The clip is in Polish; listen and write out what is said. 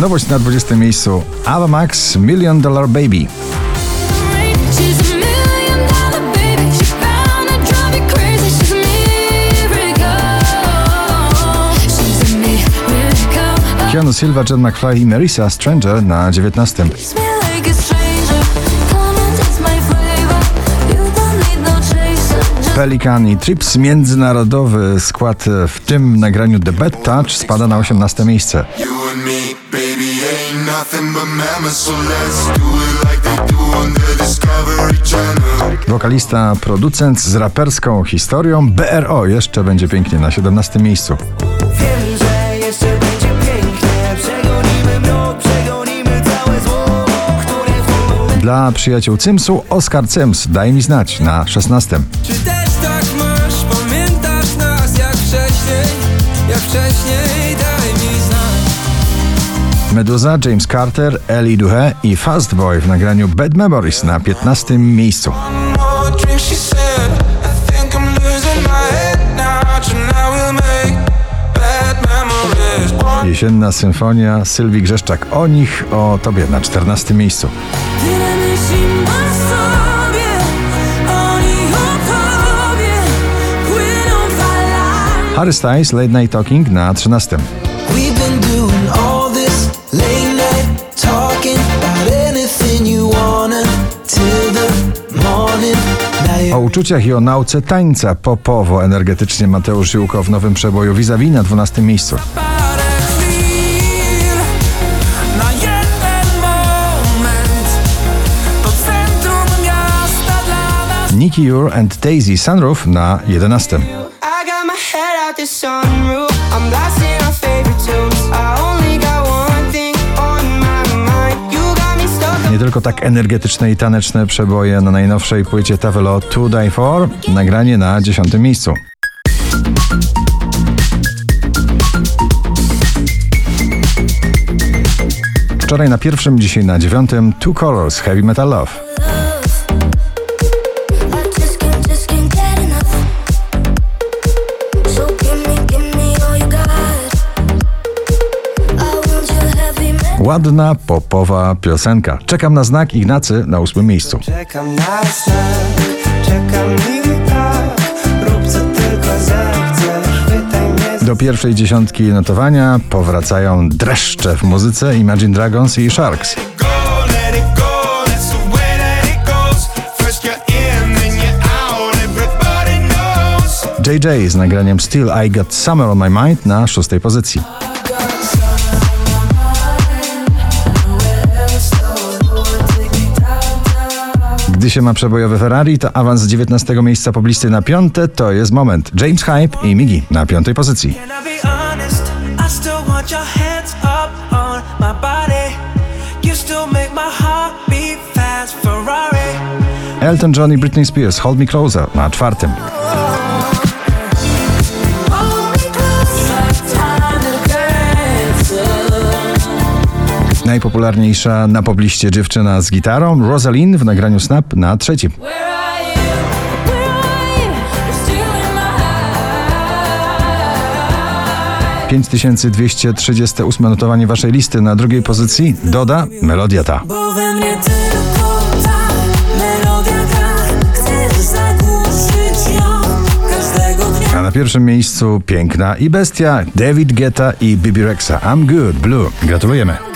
Nowość na 20 miejscu Ava Max Million Dollar Baby. Keanu Silva, John McFly i Marisa Stranger na 19. Kiss me like a stranger. Come and taste my flavor. You don't need no chaser. Just Pelikan i Trips międzynarodowy skład w tym nagraniu The Bad Touch spada na 18 miejsce. Baby, ain't nothing but mammals, so let's do it like they do on the Discovery Channel. Wokalista, producent z raperską historią BRO jeszcze będzie pięknie na 17 miejscu. Wiem, że jeszcze będzie pięknie Przegonimy mrok, przegonimy całe zło Które wokół Dla przyjaciół Cymsu Oskar Cyms, daj mi znać na 16. Czy też tak masz? Pamiętasz nas jak wcześniej? Jak wcześniej? Znać. Meduza, James Carter, Ellie Duhe i Fast Boy w nagraniu Bad Memories na 15 miejscu. Jesienna symfonia Sylwii Grzeszczak o nich, o tobie na 14 miejscu. Harry Styles, Late Night Talking na 13. late night talking About anything you wanna Till the morning Now O you're uczuciach i o nauce tańca popowo energetycznie Mateusz Jułko w nowym przeboju Vis-a-vis na 12 miejscu. Nicky Ure and Daisy Sunroof na 11. Nie tylko tak energetyczne i taneczne przeboje na najnowszej płycie Tavelo To Die For, nagranie na 10 miejscu. Wczoraj na pierwszym, dzisiaj na dziewiątym Two Colors Heavy Metal Love. Ładna, popowa piosenka. Czekam na znak Ignacy na ósmym miejscu. Czekam na znak Czekam i tak Rób co tylko zechcesz mnie Do pierwszej dziesiątki notowania powracają dreszcze w muzyce Imagine Dragons i Sharks. JJ z nagraniem Still I Got Summer on My Mind na szóstej pozycji. Gdy się ma przebojowe Ferrari, to awans z 19 miejsca poblisty na piąte to jest moment. James Hype i Migi na piątej pozycji. Elton John i Britney Spears Hold Me Closer na czwartym. Najpopularniejsza na pobliście dziewczyna z gitarą Rosalind w nagraniu Snap na trzecim. My eyes. 5238 notowanie waszej listy na drugiej pozycji doda melodia ta. A na pierwszym miejscu piękna i bestia David Guetta i Bibi Rexa I'm Good Blue. Gratulujemy.